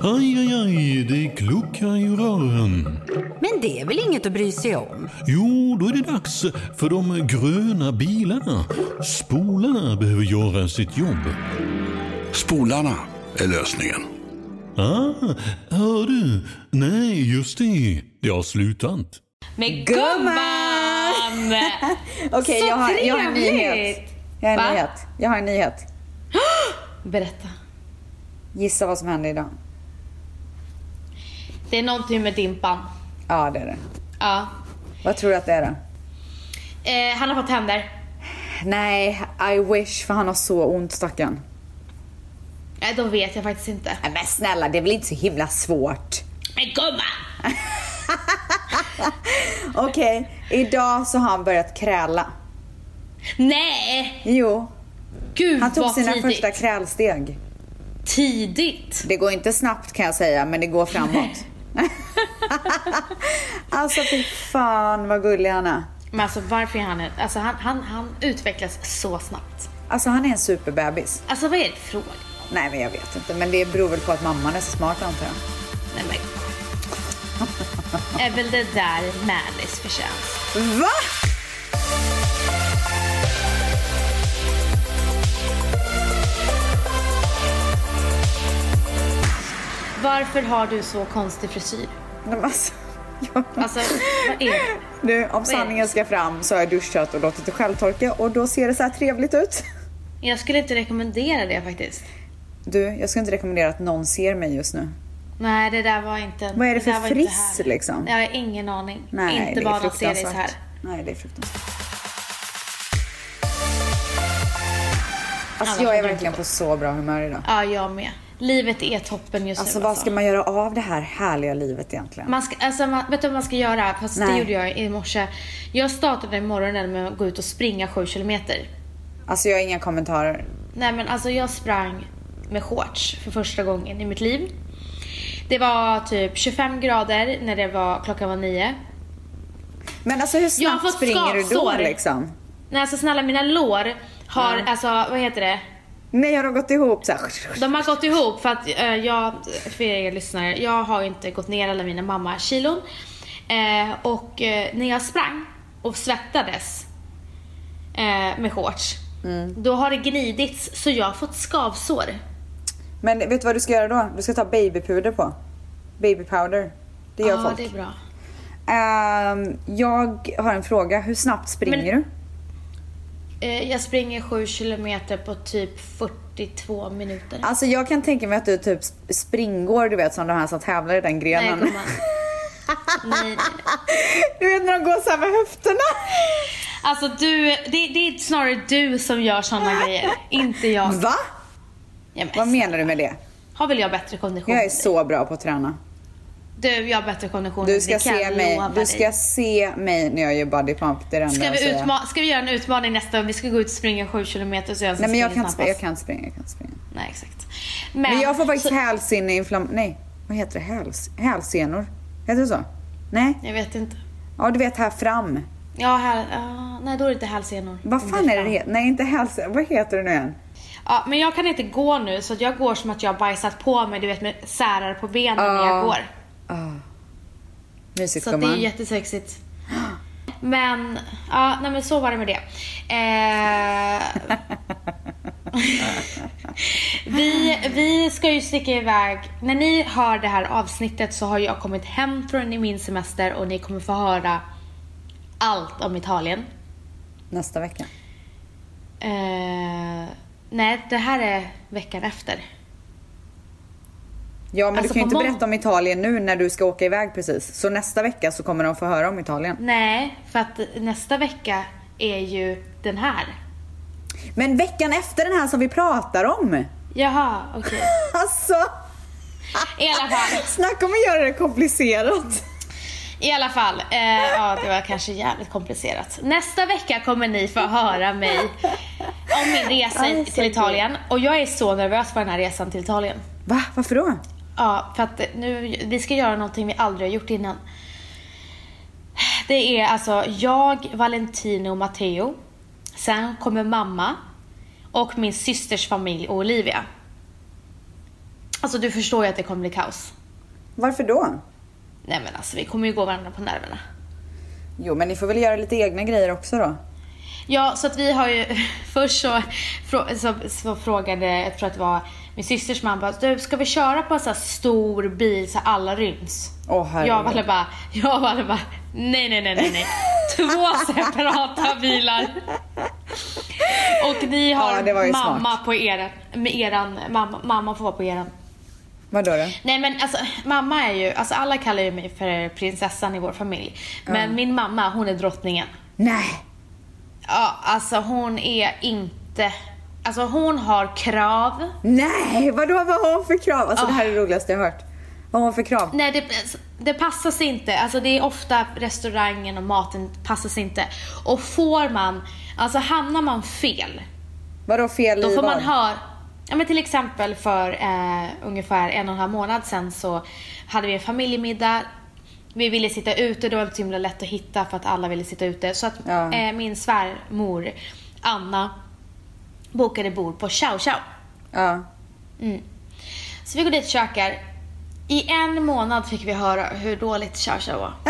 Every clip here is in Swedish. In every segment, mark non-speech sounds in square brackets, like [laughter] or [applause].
Aj, aj, aj, det kluckar i rören. Men det är väl inget att bry sig om? Jo, då är det dags för de gröna bilarna. Spolarna behöver göra sitt jobb. Spolarna är lösningen. Ah, hör du? Nej, just det. Det har slutat. Men gumman! [laughs] Okej, Så jag, har, jag har en nyhet. Jag har en Va? nyhet. Jag har en nyhet. [gasps] Berätta. Gissa vad som hände idag. Det är någonting med Dimpan. Ja, det är det. Ja. Vad tror du att det är då? Eh, han har fått tänder. Nej, I wish för han har så ont stackarn. Nej, då vet jag faktiskt inte. Nej, Men snälla, det är väl inte så himla svårt? Men gumman! [laughs] Okej, idag så har han börjat kräla. Nej! Jo, Gud han tog vad sina tidigt. första krälsteg. Tidigt. Det går inte snabbt kan jag säga, men det går framåt. [laughs] [laughs] alltså fy fan vad gullig han är. Men alltså varför är han en- Alltså han, han, han utvecklas så snabbt. Alltså han är en superbebis. Alltså vad är det frågan? Nej men jag vet inte, men det beror väl på att mamman är så smart antar jag. Nej men [laughs] Är väl det där Mannys förtjänst? Va? Varför har du så konstig frisyr? Nej, men Alltså, [laughs] jag... Alltså vad är det? Nu, om sanningen ska fram så har jag duschat och låtit det självtorka och då ser det så här trevligt ut. Jag skulle inte rekommendera det faktiskt. Du, jag skulle inte rekommendera att någon ser mig just nu. Nej det där var inte Vad är det för var inte friss, liksom? Jag har ingen aning. Nej, inte det bara att se dig så här. Nej, det är fruktansvärt. Alltså jag är verkligen på så bra humör idag. Ja jag med. Livet är toppen just Alltså nu vad ska man göra av det här härliga livet egentligen? Man ska, alltså, man, vet du vad man ska göra? Fast det Nej. gjorde jag i morse. Jag startade morgonen med att gå ut och springa 7 kilometer. Alltså jag har inga kommentarer. Nej men alltså jag sprang med shorts för första gången i mitt liv. Det var typ 25 grader när det var, klockan var nio. Men alltså hur snabbt springer du då liksom? Nej alltså snälla mina lår har, alltså vad heter det? Nej, har de gått ihop så här? De har gått ihop för att eh, jag, för er lyssnare, jag har inte gått ner alla mina mamma-kilon. Eh, och eh, när jag sprang och svettades eh, med shorts, då har det gnidits så jag har fått skavsår. Men vet du vad du ska göra då? Du ska ta babypuder på. Baby powder. Det gör Ja, folk. det är bra. Ehm, jag har en fråga. Hur snabbt springer Men- du? Eh, jag springer 7 kilometer på typ 42 minuter. Alltså jag kan tänka mig att du typ springgår, du vet som de här som tävlar i den grenen. [laughs] nej, nej. du vet när de går så här med höfterna. Alltså du, det, det är snarare du som gör såna [laughs] grejer, inte jag. Va? Ja, men Vad menar du med det? Har väl jag bättre kondition? Jag är så bra på att träna. Du, jag har bättre kondition Du ska dig, kan se jag mig, lova du dig. ska se mig när jag gör body pump. Det är det Ska vi, utma- ska vi göra en utmaning nästa gång? Vi ska gå ut och springa 7 kilometer så jag Nej men jag kan, jag kan springa, jag kan springa. Nej, exakt. Men jag får faktiskt så, hälsinneinflam... Nej, vad heter det? Häls... Hälsenor? Heter det så? Nej? Jag vet inte. Ja, du vet här fram. Ja, här, ja, nej då är det inte hälsenor. Vad fan är det fram. det heter? Nej, inte hälsen. Vad heter det nu igen? Ja, men jag kan inte gå nu så jag går som att jag har bajsat på mig, du vet med särar på benen när jag Ja. Går. Mysigt Så det är jättesexigt. Men, ja, nej men så var det med det. Eh, [laughs] vi, vi ska ju sticka iväg. När ni hör det här avsnittet så har jag kommit hem från min semester och ni kommer få höra allt om Italien. Nästa vecka. Eh, nej, det här är veckan efter. Ja, men Alltså, du kan ju inte berätta om Italien nu när du ska åka iväg precis. Så nästa vecka så kommer de få höra om Italien. Nej, för att nästa vecka är ju den här. Men veckan efter den här som vi pratar om. Jaha, okej. [laughs] Alltså, I alla fall. snacka om att göra det komplicerat. I alla fall, eh, ja det var kanske jävligt komplicerat. Nästa vecka kommer ni få höra mig om min resa till Italien. Och jag är så nervös för den här resan till Italien. Va? Varför då? Ja, för att nu, vi ska göra någonting vi aldrig har gjort innan. Det är alltså jag, Valentino och Matteo. Sen kommer mamma och min systers familj och Olivia. Alltså du förstår ju att det kommer bli kaos. Varför då? Nej men alltså vi kommer ju gå varandra på nerverna. Jo, men ni får väl göra lite egna grejer också då? Ja, så att vi har ju [laughs] först så, så, så frågade, jag tror att det var min systers man bara, du ska vi köra på en sån här stor bil så alla ryms? Herregud. jag var bara, jag var bara, nej nej nej nej nej. Två [laughs] separata bilar. Och ni har Ja, mamma smart. på eran, med eran, mamma, mamma får vara på eran. Vadå då? Nej men alltså mamma är ju, alltså alla kallar ju mig för prinsessan i vår familj. Men min mamma hon är drottningen. Nej! Ja, alltså hon är inte... Alltså hon har krav. Nej! Vadå, vad har hon för krav? Alltså det här är Ah. det roligaste jag har hört. Vad har hon för krav? Nej, det, det passar sig inte. Alltså det är ofta restaurangen och maten passar sig inte. Och får man, alltså hamnar man fel, Vadå fel då får man höra... Ja men till exempel för eh, ungefär en och en halv månad sedan så hade vi en familjemiddag. Vi ville sitta ute, det var inte så himla lätt att hitta för att alla ville sitta ute. Så att Ja. eh, min svärmor Anna bokade bord på Chow Chow. Ja. Så vi går dit och käkar. I en månad fick vi höra hur dåligt Chow Chow var. [laughs]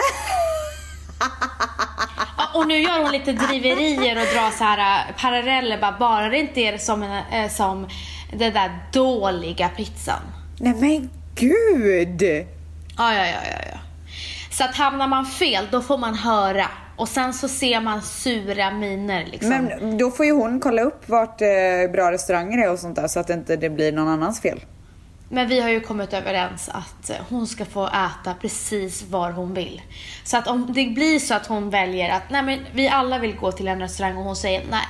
Och nu gör hon lite driverier och drar så här äh, paralleller. Bara, bara det inte är som, en, äh, som den där dåliga pizzan. Nej men gud! Ja, ja, ja, ja, ja. Så att hamnar man fel, då får man höra. Och sen så ser man sura miner liksom. Men då får ju hon kolla upp vart eh, bra restauranger är och sånt där så att det inte det blir någon annans fel. Men vi har ju kommit överens att eh, hon ska få äta precis var hon vill. Så att om det blir så att hon väljer att nej men vi alla vill gå till en restaurang och hon säger nej.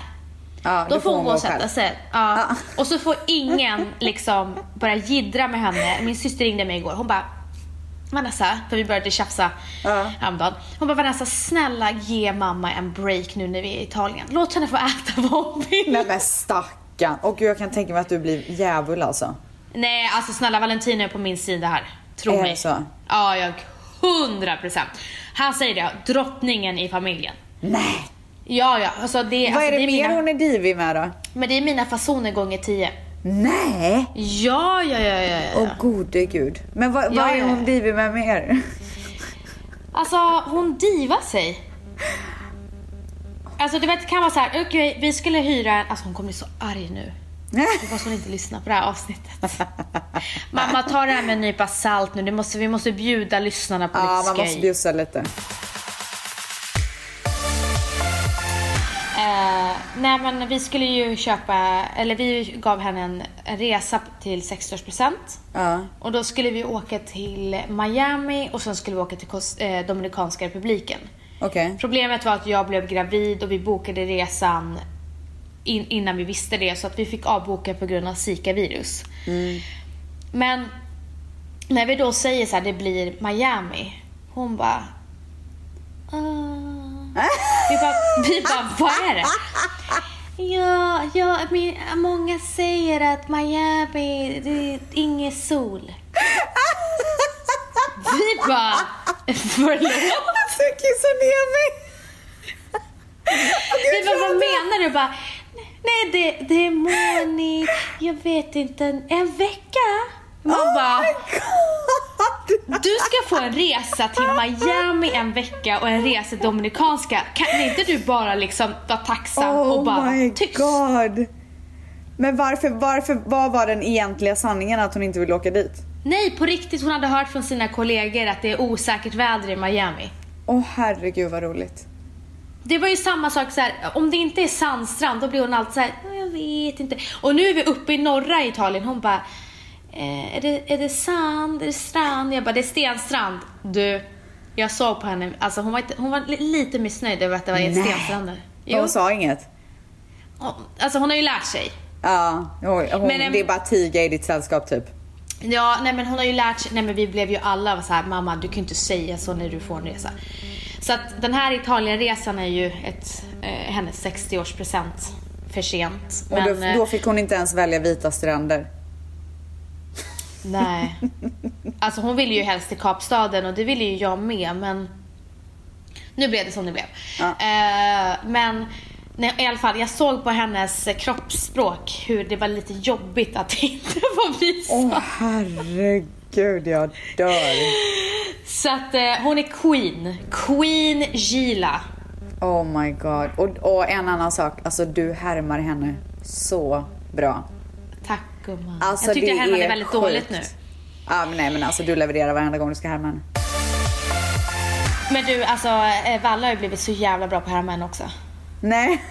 Ja, Då får hon gå och sätta sig. Ja. Ja. Och så får ingen liksom börja jiddra med henne. Min syster ringde mig igår. Hon bara Vanessa, för vi började tjafsa Ja. häromdagen. Hon bara Vanessa, snälla ge mamma en break nu när vi är i Italien. Låt henne få äta vad hon vill. Nej men stackarn. Och jag kan tänka mig att du blir djävul alltså. Nej, alltså snälla Valentino är på min sida här. Tro Är mig. så? Ja, jag hundra procent. Han säger det, drottningen i familjen. Nej! Ja, ja. Alltså det, Vad alltså, är det, det är mer mina, hon är divig med då? Men det är mina fasoner gånger tio. Nej! Ja, ja, ja, ja. ja. Åh gode gud. Men vad, Ja, vad är ja, hon ja. divig med mer? Alltså, hon divar sig. Alltså du vet, det kan vara så här, okej, vi skulle hyra en... Alltså hon kommer bli så arg nu. [laughs] Hoppas hon inte lyssnar på det här avsnittet. Mamma, ta det här med en nypa salt nu. Det måste, vi måste bjuda lyssnarna på Ja, lite man skoj. måste bjussa lite. Eh, nej men vi skulle ju köpa, eller vi gav henne en, en resa till 60-årspresent. Ja. Och då skulle vi åka till Miami och sen skulle vi åka till Kos- eh, Dominikanska republiken. Okej. Problemet var att jag blev gravid och vi bokade resan in, innan vi visste det så att vi fick avboka på grund av Zika-virus. Men när vi då säger så här, det blir Miami. Hon bara... "Ah." Vi bara, vi bara, vad är det? Ja, ja men, många säger att Miami, det är ingen sol. Vi bara, förlåt? Jag kissar ner mig. Vi bara, vad menar du? Bara, nej det, det är molnigt, jag vet inte, en, en vecka? Man Oh bara, du ska få en resa till Miami en vecka och en resa till Dominikanska. Kan inte du bara liksom vara tacksam och Oh bara my tyst? god. Men varför, varför, vad var den egentliga sanningen att hon inte ville åka dit? Nej, på riktigt. Hon hade hört från sina kollegor att det är osäkert väder i Miami. Åh herregud vad roligt. Det var ju samma sak så här, om det inte är sandstrand då blir hon alltid så här, "Ja, jag vet inte. Och nu är vi uppe i norra Italien, hon bara, eh, är, det, är det sand, är det strand? Jag bara, det är stenstrand. Du, jag såg på henne, alltså hon var, inte, hon var li- lite missnöjd över att det var Nej. stenstränder. Hon sa inget? Hon- Alltså hon har ju lärt sig. Ja, hon, hon, Men, em- det är bara tiga i ditt sällskap typ. Ja, nej men hon har ju lärt sig, nej men vi blev ju alla så här, mamma du kan ju inte säga så när du får en resa. Så att den här Italienresan är ju ett, eh, hennes 60-årspresent för sent. Och Men, då, eh, då fick hon inte ens välja vita stränder. Nej. Alltså hon ville ju helst till Kapstaden och det ville ju jag med men nu blev det som det blev. Ja. Eh, men Nej, i alla fall, jag såg på hennes kroppsspråk hur det var lite jobbigt att [laughs] inte få visa. Åh herregud, jag dör. Så att eh, hon är queen. Queen Gila. Oh my god. Och, och en annan sak, alltså du härmar henne så bra. Gumman. Alltså, jag tyckte det jag härmade är väldigt sjukt. dåligt nu. Ja, men nej men alltså du levererar varenda gång du ska härma henne. Men du, alltså eh, Valle har ju blivit så jävla bra på att härma henne också. Nej.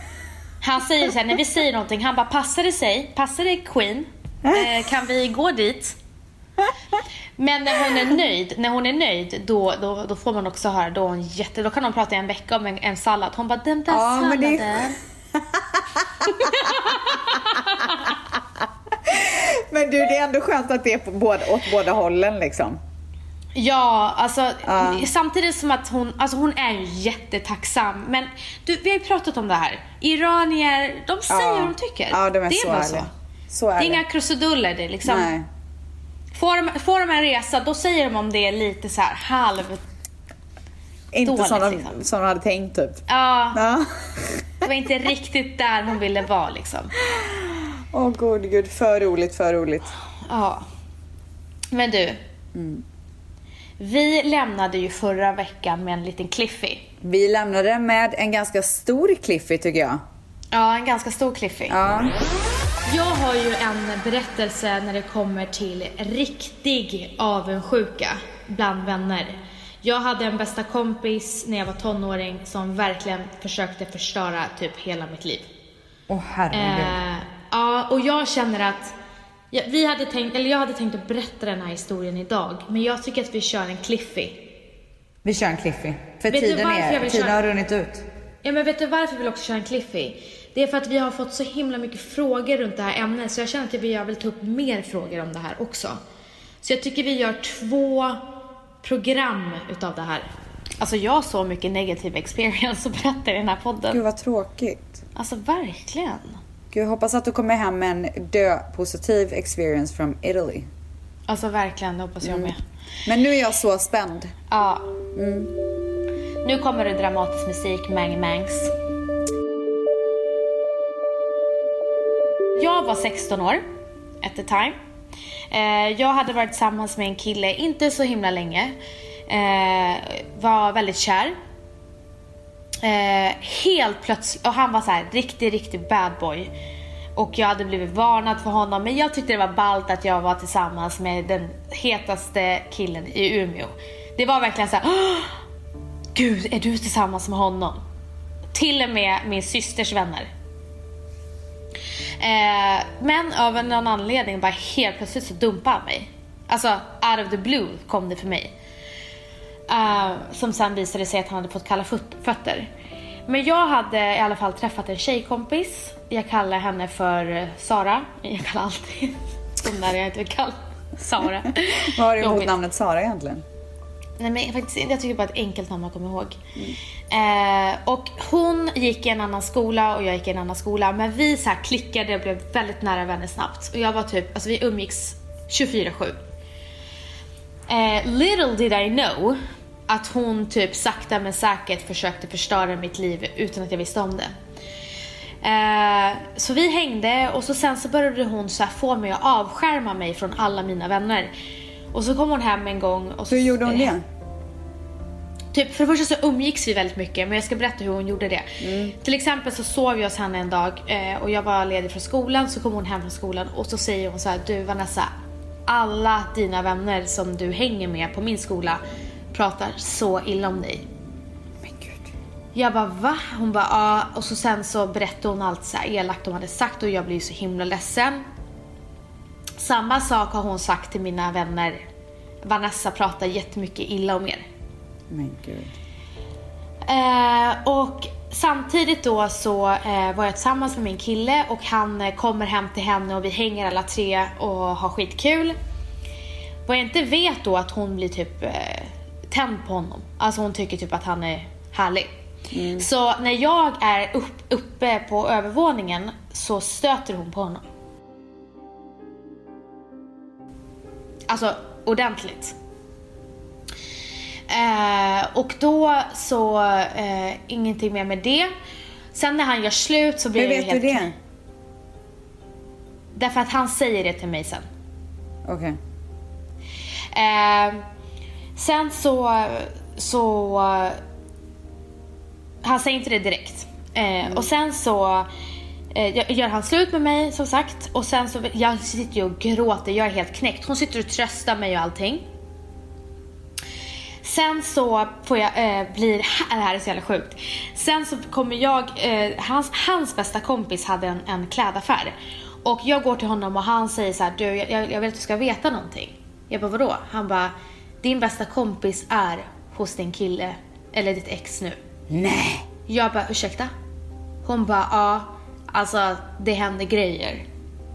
Han säger så här, när vi säger någonting, han bara passar det sig, passar det Queen? Eh, kan vi gå dit? Men när hon är nöjd, när hon är nöjd då, då, då får man också höra, då, hon jätte, då kan hon prata i en vecka om en, en sallad. Hon bara, den där Ja, salladen. [laughs] [laughs] är- Men du, det är ändå skönt att det är på båda, åt båda hållen liksom. Ja, alltså Ja. samtidigt som att hon, alltså hon är ju jättetacksam. Men du, vi har ju pratat om det här. Iranier, de säger Ja. vad de tycker. Ja, de är det så bara ärliga. Så Det är inga krusiduller. Det är liksom, Nej. får, de, får de en resa, då säger de om det är lite så här halv... Inte Dåligt, som de, liksom. som de hade tänkt typ. Ja, Ja. det var inte riktigt där hon ville vara liksom. Åh gud, gud. För roligt, för roligt. Ja. Men du. Mm. Vi lämnade ju förra veckan med en liten cliffy. Vi lämnade med en ganska stor Cliffy tycker jag. Ja, en ganska stor cliffy. Ja. Jag har ju en berättelse när det kommer till riktig avundsjuka bland vänner. Jag hade en bästa kompis när jag var tonåring som verkligen försökte förstöra typ hela mitt liv. Åh herregud. Eh, ja, och jag känner att ja, vi hade tänkt, eller jag hade tänkt att berätta den här historien idag, men jag tycker att vi kör en cliffy. Vi kör en Cliffy. För Vet tiden, är, tiden köra- har runnit ut. Ja men vet du varför vi vill också köra en cliffy? Det är för att vi har fått så himla mycket frågor runt det här ämnet så jag känner att jag vill ta upp mer frågor om det här också. Så jag tycker vi gör två program utav det här. Alltså jag har så mycket negativ experience att berätta i den här podden. Gud vad tråkigt. Alltså verkligen. Gud, jag hoppas att du kommer hem med en dö-positiv experience from Italy. Alltså verkligen, det hoppas jag med. Men nu är jag så spänd. Ja. Nu kommer det dramatisk musik, Mang Mangs. Jag var 16 år, at the time. Eh, jag hade varit tillsammans med en kille, inte så himla länge. Eh, var väldigt kär. Eh, helt plötsligt, och han var så här riktig, riktig bad boy. Och jag hade blivit varnad för honom, men jag tyckte det var ballt att jag var tillsammans med den hetaste killen i Umeå. Det var verkligen så här. Gud, är du tillsammans med honom? Till och med min systers vänner. Eh, men av någon anledning bara helt plötsligt så dumpade han mig. Alltså out of the blue kom det för mig. Eh, som sen visade sig att han hade fått kalla föt- fötter. Men jag hade i alla fall träffat en tjejkompis. Jag kallar henne för Sara. [laughs] Jag kallar alltid som när jag inte vill kalla Sara. [laughs] Vad har du emot namnet Sara egentligen? Nej men faktiskt. Jag tycker bara ett enkelt namn man kommer ihåg. Eh, och hon gick i en annan skola och jag gick i en annan skola. Men vi så här klickade och blev väldigt nära vänner snabbt. Och jag var typ, alltså vi umgicks 24-7. Eh, little did I know att hon typ sakta men säkert försökte förstöra mitt liv utan att jag visste om det. Eh, så vi hängde och så sen så började hon så få mig att avskärma mig från alla mina vänner. Och så kom hon hem en gång och så... Hur gjorde hon det? Typ, för det första så umgicks vi väldigt mycket, men jag ska berätta hur hon gjorde det. Till exempel så sov jag hos henne en dag eh, och jag var ledig från skolan, så kom hon hem från skolan och så säger hon så här: du Vanessa, alla dina vänner som du hänger med på min skola pratar så illa om dig. Men gud. Jag bara va? Hon bara ja och så sen så berättade hon allt så här elakt de hade sagt och jag blev så himla ledsen. Samma sak har hon sagt till mina vänner. Vanessa pratar jättemycket illa om er. Men gud. Eh, och samtidigt då så eh, var jag tillsammans med min kille och han eh, kommer hem till henne och vi hänger alla tre och har skitkul. Vad jag inte vet då att hon blir typ eh, tänd på honom. Alltså hon tycker typ att han är härlig. Så när jag är upp, uppe på övervåningen så stöter hon på honom. Alltså ordentligt. Eh, och då så, eh, ingenting mer med det. Sen när han gör slut så blir Hur jag vet du det? Därför att han säger det till mig sen. Okej. Eh, sen så, så... Han säger inte det direkt. Eh, Och sen så eh, gör han slut med mig som sagt. Och sen så, jag sitter ju och gråter, jag är helt knäckt. Hon sitter och tröstar mig och allting. Sen så får jag, eh, blir, [laughs] det här är så jävla sjukt. Sen så kommer jag, eh, hans, hans bästa kompis hade en, en klädaffär. Och jag går till honom och han säger så här, du jag, jag vill att du ska veta någonting. Jag bara vadå? Han bara, din bästa kompis är hos din kille, eller ditt ex nu. Nej. Jag bara, ursäkta? Hon bara, ja, alltså det händer grejer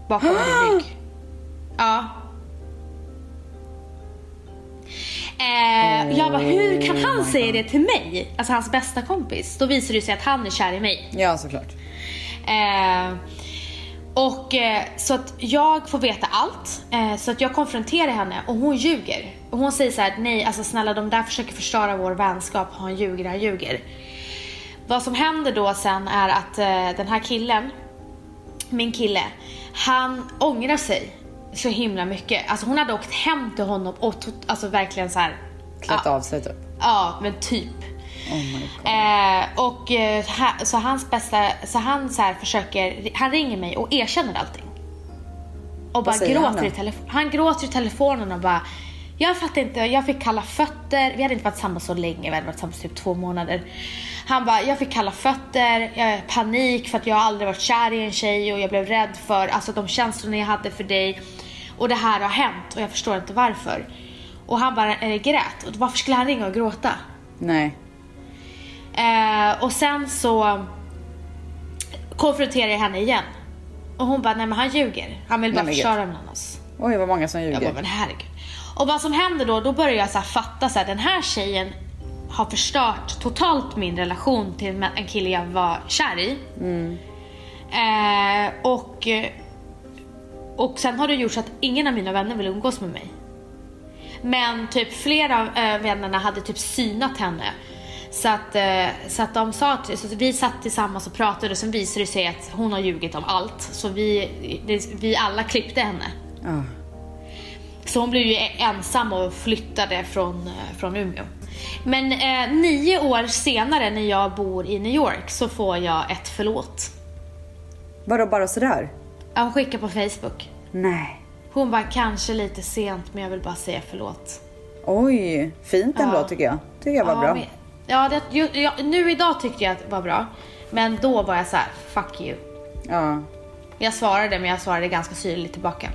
bakom din [gasps] rygg. Ja. Eh, jag bara, hur kan han säga det till mig? Alltså hans bästa kompis. Då visar det sig att han är kär i mig. Ja, såklart. Eh, och eh, så att jag får veta allt. Eh, så att jag konfronterar henne och hon ljuger. Och hon säger så här: nej alltså snälla de där försöker förstöra vår vänskap. Han ljuger, han ljuger. Vad som händer då sen är att eh, den här killen, min kille, han ångrar sig så himla mycket. Alltså hon hade åkt hem till honom och alltså verkligen så här. Klätt ja, av sig typ. Ja, men typ. Oh. Eh, och eh, ha, så hans bästa, så han så försöker, han ringer mig och erkänner allting. Och bara gråter i telefon. Han gråter i telefonen och bara, jag fattar inte, jag fick kalla fötter. Vi hade inte varit tillsammans så länge, vi hade varit tillsammans typ två månader. Han bara, jag fick kalla fötter, jag panik för att jag aldrig varit kär i en tjej och jag blev rädd för alltså, de känslorna jag hade för dig. Och det här har hänt och jag förstår inte varför. Och han bara eh, grät. Och varför skulle han ringa och gråta? Nej. Eh, och sen så konfronterar jag henne igen. Och hon bara, nej men han ljuger. Han vill bara Nej, förstöra mellan oss. Oj, vad många som Jag ljuger. bara, men herregud. Och vad som händer då, då börjar jag så fatta så här, den här tjejen har förstört totalt min relation till en kille jag var kär i. Eh, och, och sen har det gjort så att ingen av mina vänner vill umgås med mig. Men typ flera av äh, vännerna hade typ synat henne. Så att, eh, så att de sa till, så att vi satt tillsammans och pratade och sen visade det sig att hon har ljugit om allt. Så vi, vi alla klippte henne. Ah. Så hon blev ju ensam och flyttade från, eh, från Umeå. Men eh, nio år senare när jag bor i New York så får jag ett förlåt. Vadå, bara sådär? Ja, Hon skickar på Facebook. Nej. Hon var kanske lite sent men jag vill bara säga förlåt. Oj, fint ändå Ja. tycker jag. Tycker jag var ja, bra. Men, ja, det, ju, ja, nu idag tyckte jag att det var bra. Men då var jag så här: fuck you. Ja. Jag svarade men jag svarade ganska syrligt tillbaka.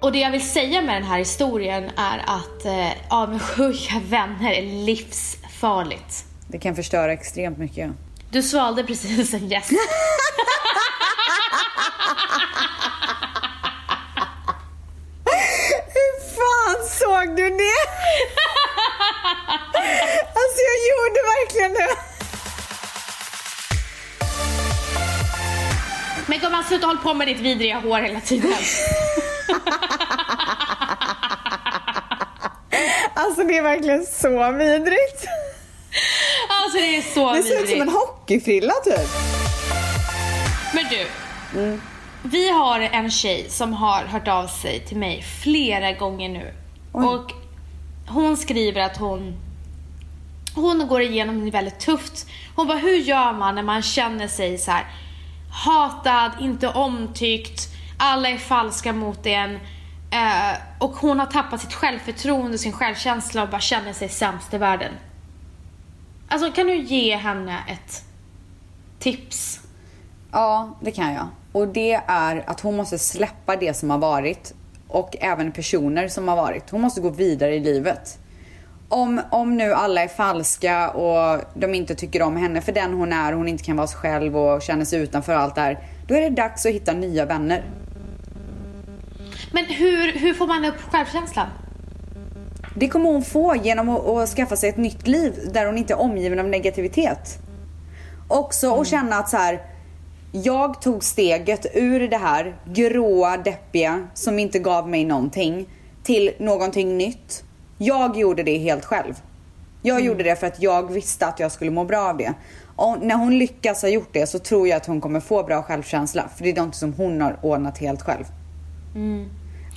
Och det jag vill säga med den här historien är att eh, avundsjuka vänner är livsfarligt. Det kan förstöra extremt mycket. Du svalde precis en gäst. [laughs] Hur fan såg du det? [laughs] alltså jag gjorde verkligen det. Men gumman sluta hålla på med ditt vidriga hår hela tiden. [laughs] Alltså det är verkligen så vidrigt. Alltså det är så Det ser ut som vidrigt. en hockeyfrilla typ. Men du. Vi har en tjej som har hört av sig till mig flera gånger nu. Oj. Och hon skriver att hon hon går igenom det väldigt tufft. Hon bara, hur gör man när man känner sig så här hatad, inte omtyckt, alla är falska mot en. Eh, och hon har tappat sitt självförtroende, sin självkänsla och bara känner sig sämst i världen. Alltså kan du ge henne ett tips? Ja, det kan jag. Och det är att hon måste släppa det som har varit och även personer som har varit. Hon måste gå vidare i livet. Om, om nu alla är falska och de inte tycker om henne för den hon är, hon inte kan vara sig själv och känner sig utanför allt det här. Då är det dags att hitta nya vänner. Men hur, hur får man upp självkänslan? Det kommer hon få genom att, att skaffa sig ett nytt liv där hon inte är omgiven av negativitet. Också att känna att så här, jag tog steget ur det här gråa, deppiga som inte gav mig någonting till någonting nytt. Jag gjorde det helt själv. Jag gjorde det för att jag visste att jag skulle må bra av det. Och när hon lyckas ha gjort det så tror jag att hon kommer få bra självkänsla. För det är något som hon har ordnat helt själv.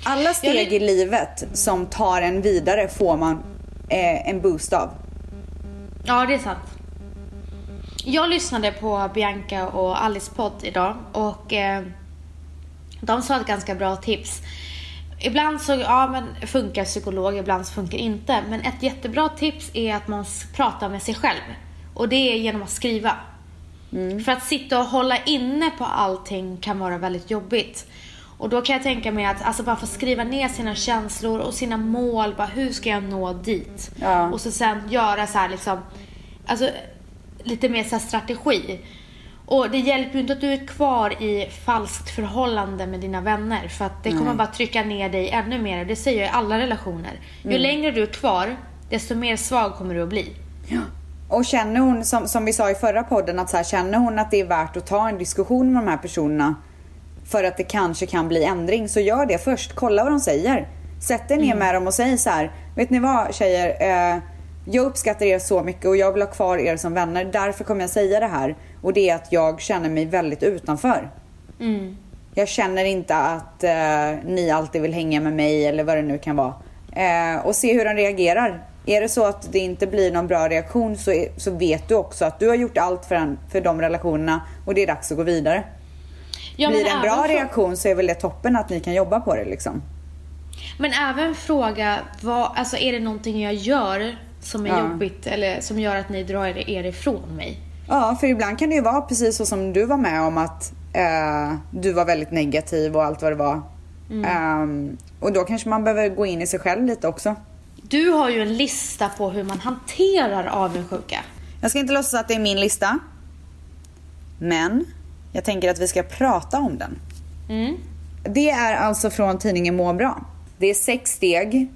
Alla steg i livet som tar en vidare får man eh, en boost av. Ja, det är sant. Jag lyssnade på Bianca och Alice podd idag och eh, de sa ett ganska bra tips. Ibland så ja, men funkar psykolog, ibland så funkar inte. Men ett jättebra tips är att man pratar med sig själv. Och det är genom att skriva. För att sitta och hålla inne på allting kan vara väldigt jobbigt. Och då kan jag tänka mig att alltså bara få skriva ner sina känslor och sina mål. Bara, hur ska jag nå dit? Ja. Och så sen göra så här liksom, alltså lite mer så strategi. Och det hjälper ju inte att du är kvar i falskt förhållande med dina vänner. För att det kommer bara trycka ner dig ännu mer. Det säger jag i alla relationer. Ju längre du är kvar, desto mer svag kommer du att bli. Och känner hon, som, som vi sa i förra podden, att så här, känner hon att det är värt att ta en diskussion med de här personerna för att det kanske kan bli ändring, så gör det först. Kolla vad de säger. Sätt dig ner med dem och säg så här, vet ni vad tjejer? Eh, jag uppskattar er så mycket och jag vill ha kvar er som vänner. Därför kommer jag säga det här. Och det är att jag känner mig väldigt utanför. Jag känner inte att eh, ni alltid vill hänga med mig eller vad det nu kan vara. Eh, och se hur de reagerar. Är det så att det inte blir någon bra reaktion så, är, så vet du också att du har gjort allt för, en, för de relationerna och det är dags att gå vidare. Ja, blir det en bra frå- reaktion så är väl det toppen att ni kan jobba på det liksom. Men även fråga, vad, alltså är det någonting jag gör som är Ja. jobbigt eller som gör att ni drar er, ifrån mig? Ja, för ibland kan det ju vara precis så som du var med om att eh, du var väldigt negativ och allt vad det var. Ehm, och då kanske man behöver gå in i sig själv lite också. Du har ju en lista på hur man hanterar avundsjuka. Jag ska inte låtsas att det är min lista. Men jag tänker att vi ska prata om den. Mm. Det är alltså från tidningen Må bra. Det är sex steg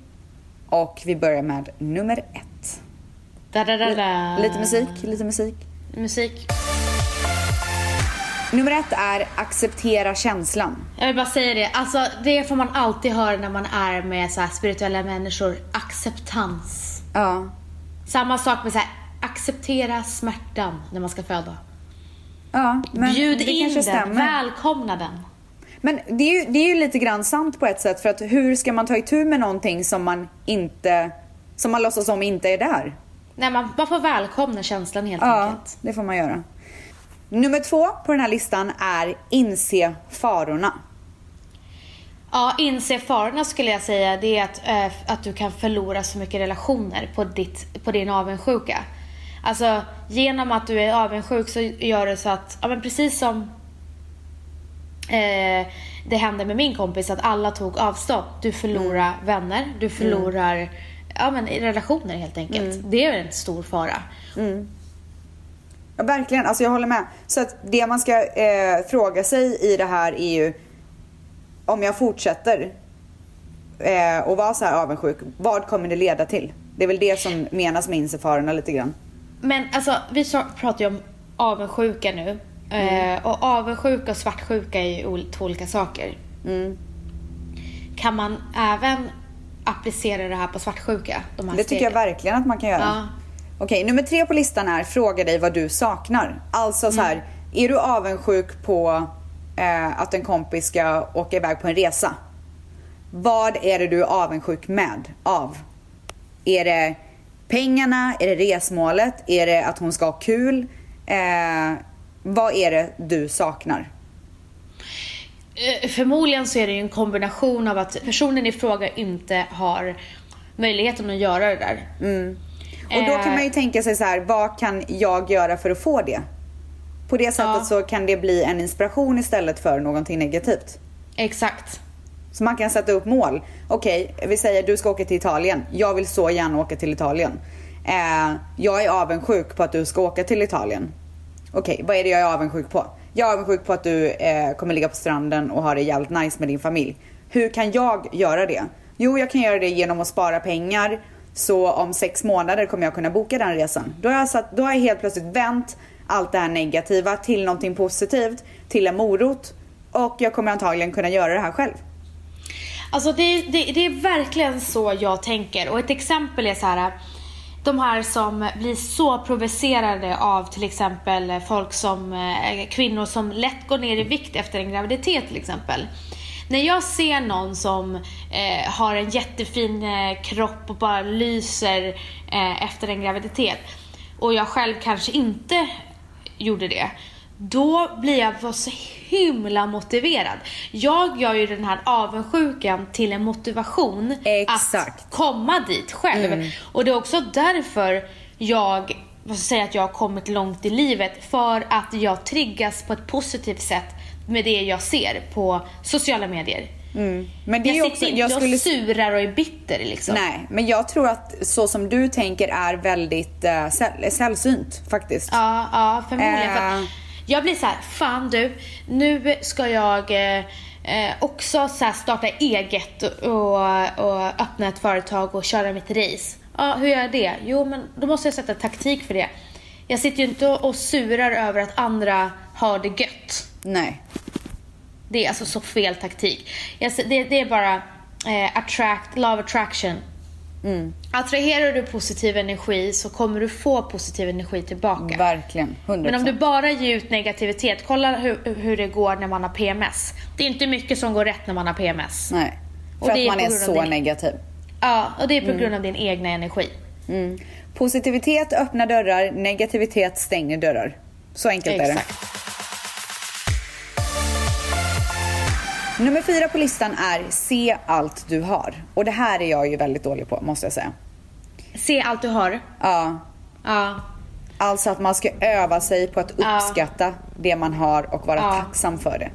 och vi börjar med nummer ett. Da, da, da, da. Lite musik, lite musik. Musik. Nummer ett är acceptera känslan. Jag vill bara säga det, alltså det får man alltid höra när man är med så spirituella människor. Acceptans. Ja, Samma sak med så här, acceptera smärtan när man ska föda. ja men Bjud det in den, stämmer. välkomna den. Men det är, ju, det är ju lite grann sant på ett sätt för att hur ska man ta itu med någonting som man inte, som man låtsas om inte är där? Nej, man, man får välkomna känslan helt Ja, enkelt. det får man göra. Nummer två på den här listan är inse farorna. Ja, inse farorna skulle jag säga. Det är att, eh, att du kan förlora så mycket relationer på, ditt, på din avundsjuka. Alltså, genom att du är avundsjuk så gör det så att, ja men precis som eh, det hände med min kompis, att alla tog avstånd. Du förlorar vänner, du förlorar ja, men, relationer helt enkelt. Det är en stor fara. Ja, verkligen, alltså jag håller med. Så att det man ska eh, fråga sig i det här är ju om jag fortsätter eh, och vara så här avundsjuk, vad kommer det leda till? Det är väl det som menas med inse farorna lite grann. Men alltså, vi pratar ju om avundsjuka nu. Eh, och avundsjuka och svartsjuka är ju två olika saker. Kan man även applicera det här på svartsjuka? De här Det tycker jag verkligen att man kan göra. Ja. Okej, nummer tre på listan är fråga dig vad du saknar. Alltså så här, Mm. är du avundsjuk på eh, att en kompis ska åka iväg på en resa? Vad är det du är avundsjuk med av? Är det pengarna? Är det resmålet? Är det att hon ska ha kul? Eh, vad är det du saknar? Eh, Förmodligen så är det ju en kombination av att personen i fråga inte har möjligheten att göra det där. Och då kan Eh. man ju tänka sig så här, vad kan jag göra för att få det? På det sättet Ja. så kan det bli en inspiration istället för någonting negativt. Exakt. Så man kan sätta upp mål. Okej, vi säger du ska åka till Italien. Jag vill så gärna åka till Italien. Eh, jag är avundsjuk på att du ska åka till Italien. Okej, vad är det jag är avundsjuk på? Jag är avundsjuk på att du eh, kommer ligga på stranden och ha det jävligt nice med din familj. Hur kan jag göra det? Jo, jag kan göra det genom att spara pengar. Så om sex månader kommer jag kunna boka den resan. Då har jag, satt, då har jag helt plötsligt vänt allt det här negativa till någonting positivt, till en morot. Och jag kommer antagligen kunna göra det här själv. Alltså det, det, det är verkligen så jag tänker. Och ett exempel är så här. De här som blir så provocerade av till exempel folk som, eh, kvinnor som lätt går ner i vikt efter en graviditet till exempel. När jag ser någon som eh, har en jättefin eh, kropp och bara lyser eh, efter en graviditet och jag själv kanske inte gjorde det då blir jag så himla motiverad. Jag gör ju den här avundsjukan till en motivation Exakt. att komma dit själv. Mm. Och det är också därför jag vad ska säga att jag har kommit långt i livet. För att jag triggas på ett positivt sätt med det jag ser på sociala medier. Men det är jag också, sitter inte jag skulle och surar och är bitter liksom. Nej, men jag tror att så som du tänker är väldigt uh, säll- sällsynt faktiskt. Ja, ja förmodligen. För Eh. Jag blir så här, fan du, nu ska jag eh, eh, också så starta eget och, och öppna ett företag och köra mitt race. Ja, hur gör jag det? Jo, men då måste jag sätta taktik för det. Jag sitter ju inte och, surar över att andra har det gött. Nej. Det är alltså så fel taktik. Jag, det, det är bara eh, attract, love attraction. Attraherar du positiv energi så kommer du få positiv energi tillbaka. Verkligen. 100%. Men om du bara ger ut negativitet, kolla hur, hur det går när man har PMS. Det är inte mycket som går rätt när man har PMS. Nej. Och För det att man är så din- negativ. Ja, och det är på grund av din egna energi. Mm. Positivitet öppnar dörrar, negativitet stänger dörrar. Så enkelt är det. Nummer fyra på listan är se allt du har. Och det här är jag ju väldigt dålig på måste jag säga. Se allt du har. Ja. Ja. Alltså att man ska öva sig på att Ja. uppskatta det man har och vara Ja. tacksam för det.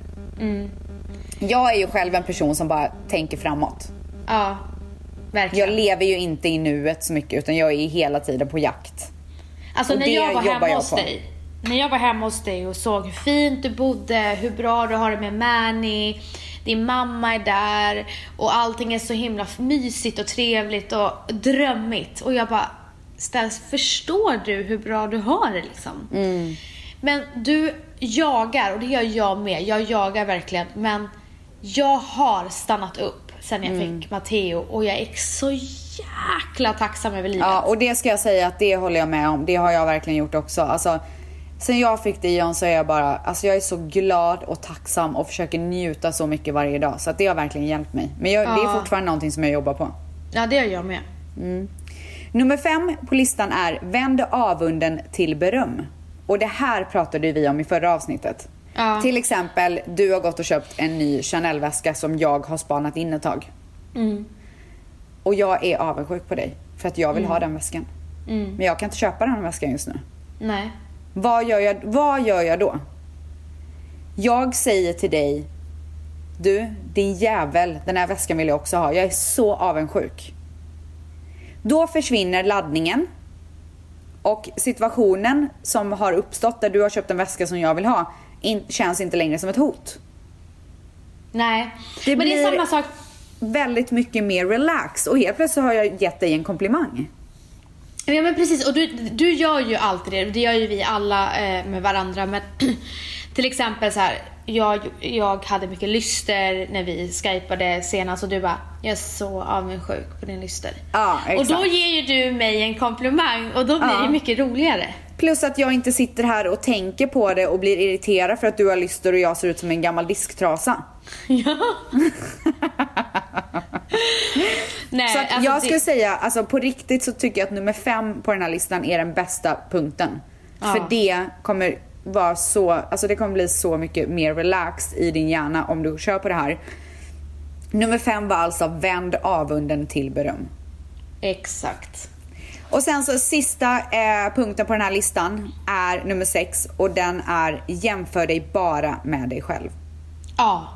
Jag är ju själv en person som bara tänker framåt. Ja. Verkligen. Jag lever ju inte i nuet så mycket utan jag är hela tiden på jakt. Alltså Och när jag var hemma jag hos dig. När jag var hemma hos dig och såg hur fint du bodde, hur bra du har det med Manny, din mamma är där och allting är så himla mysigt och trevligt och drömmigt. Och jag bara, Ställs, förstår du hur bra du har det liksom? Men du jagar, och det gör jag med. Jag jagar verkligen. Men jag har stannat upp sen jag fick Matteo och jag är så jäkla tacksam över livet. Ja, och det ska jag säga att det håller jag med om. Det har jag verkligen gjort också. Alltså, sen jag fick Dion så är jag bara, alltså jag är så glad och tacksam och försöker njuta så mycket varje dag. Så att det har verkligen hjälpt mig. Men jag, det är Ja. fortfarande någonting som jag jobbar på. ja, det gör jag med. Nummer fem på listan är vänd avunden till beröm. Och det här pratade vi om i förra avsnittet. Ja. Till exempel, du har gått och köpt en ny Chanel-väska som jag har spanat in ett tag. Mm. Och jag är avundsjuk på dig för att jag vill Mm. ha den väskan. Men jag kan inte köpa den väskan just nu. Nej. Vad gör, jag, vad gör jag då? Jag säger till dig, du din jävel, den här väskan vill jag också ha. Jag är så avundsjuk. Då försvinner laddningen och situationen som har uppstått där du har köpt en väska som jag vill ha in, känns inte längre som ett hot. Nej. Det Men det är samma sak. Väldigt mycket mer relax och helt plötsligt har jag gett dig en komplimang. Ja men precis, och du, du gör ju alltid det. Det gör ju vi alla eh, med varandra. Men [clears throat] till exempel så här, jag, jag hade mycket lyster när vi skypade senast och du bara, jag är så avundsjuk på din lyster. Ja, och exakt. då ger ju du mig en komplimang och då blir Ja. det mycket roligare. Plus att jag inte sitter här och tänker på det och blir irriterad för att du har lyster och jag ser ut som en gammal disktrasa. [laughs] Ja. [laughs] [laughs] Nej, Så alltså jag det- skulle säga, alltså på riktigt så tycker jag att nummer fem på den här listan är den bästa punkten. Ja. För det kommer vara så, alltså det kommer bli så mycket mer relaxed i din hjärna om du kör på det här. Nummer fem var alltså vänd avunden till beröm. Exakt. Och sen så sista eh, punkten på den här listan är nummer sex och den är jämför dig bara med dig själv. Ja.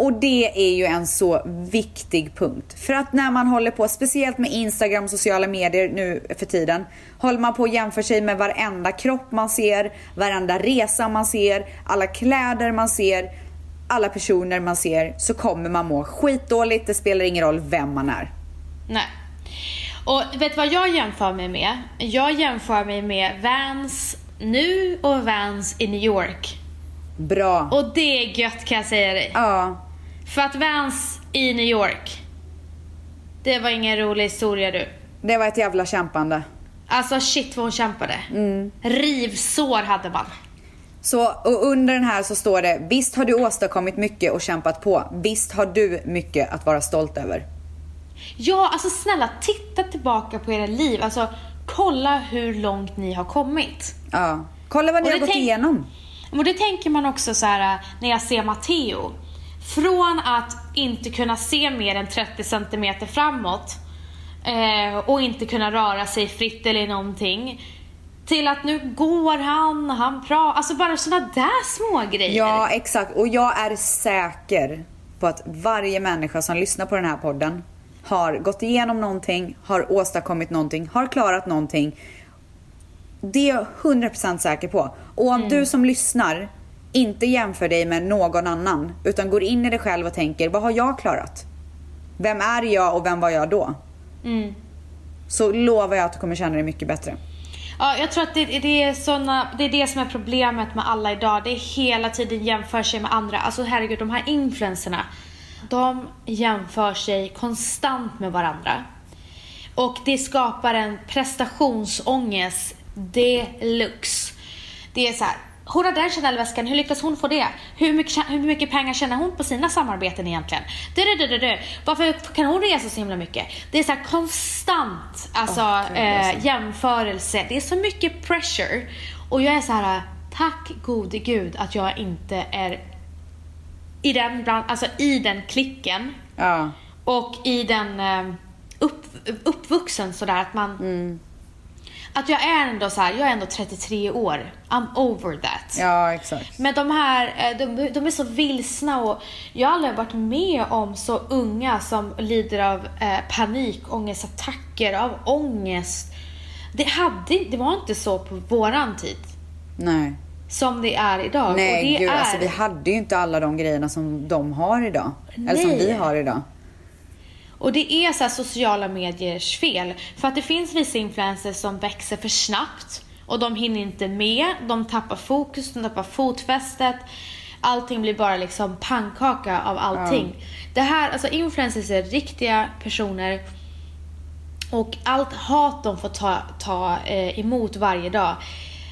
Och det är ju en så viktig punkt. För att när man håller på, speciellt med Instagram och sociala medier nu för tiden, håller man på att jämföra sig med varenda kropp man ser, varenda resa man ser, alla kläder man ser, alla personer man ser, så kommer man må skitdåligt. Det spelar ingen roll vem man är. Nej. Och vet du vad jag jämför mig med? Jag jämför mig med Vans nu och Vans i New York. Bra. Och det är gött kan jag säga dig. Ja, För att Vans i New York. Det var ingen rolig historia du. Det var ett jävla kämpande. Alltså shit vad hon kämpade. Rivsår hade man. Så, och under den här så står det, visst har du åstadkommit mycket och kämpat på. Visst har du mycket att vara stolt över. Ja, alltså snälla titta tillbaka på era liv. Alltså kolla hur långt ni har kommit. Ja. Kolla vad ni har gått tänk- igenom. Och det tänker man också så här äh, när jag ser Matteo. Från att inte kunna se mer än 30 centimeter framåt eh, och inte kunna röra sig fritt eller någonting. Till att nu går han, han pratar, alltså bara sådana där små grejer. Ja, exakt. Och jag är säker på att varje människa som lyssnar på den här podden har gått igenom någonting, har åstadkommit någonting, har klarat någonting. Det är jag 100% säker på. Och om du som lyssnar inte jämför dig med någon annan utan går in i dig själv och tänker, vad har jag klarat? Vem är jag och vem var jag då? Så lovar jag att du kommer känna dig mycket bättre. Ja, jag tror att det, det, är såna, det är det som är problemet med alla idag. Det är hela tiden jämför sig med andra. Alltså herregud, de här influencerna. De jämför sig konstant med varandra. Och det skapar en prestationsångest deluxe. Det är så här. Hon har den Chanel-väskan, hur lyckas hon få det? Hur mycket, hur mycket pengar tjänar hon på sina samarbeten egentligen? Du, du, du, du. Varför kan hon resa så himla mycket? Det är så här konstant alltså, är eh, jämförelse. Det är så mycket pressure. Och jag är så här, tack gode gud att jag inte är i den, bland, alltså i den klicken Ja. och i den eh, upp, uppvuxen sådär att man att jag är ändå så här, jag är ändå 33 år. I'm over that. Ja, exakt. Men de här, eh, de, de är så vilsna och jag har aldrig varit med om så unga som lider av eh, panikångestattacker, av ångest. Det, hade, det var inte så på våran tid Nej. som det är idag. Nej och det gud, är... alltså vi hade ju inte alla de grejerna som de har idag. Eller som Nej. vi har idag. Och det är så sociala mediers fel. För att det finns vissa influencers som växer för snabbt och de hinner inte med, de tappar fokus, de tappar fotfästet. Allting blir bara liksom pannkaka av allting. Det här, alltså influencers är riktiga personer och allt hat de får ta, ta eh, emot varje dag.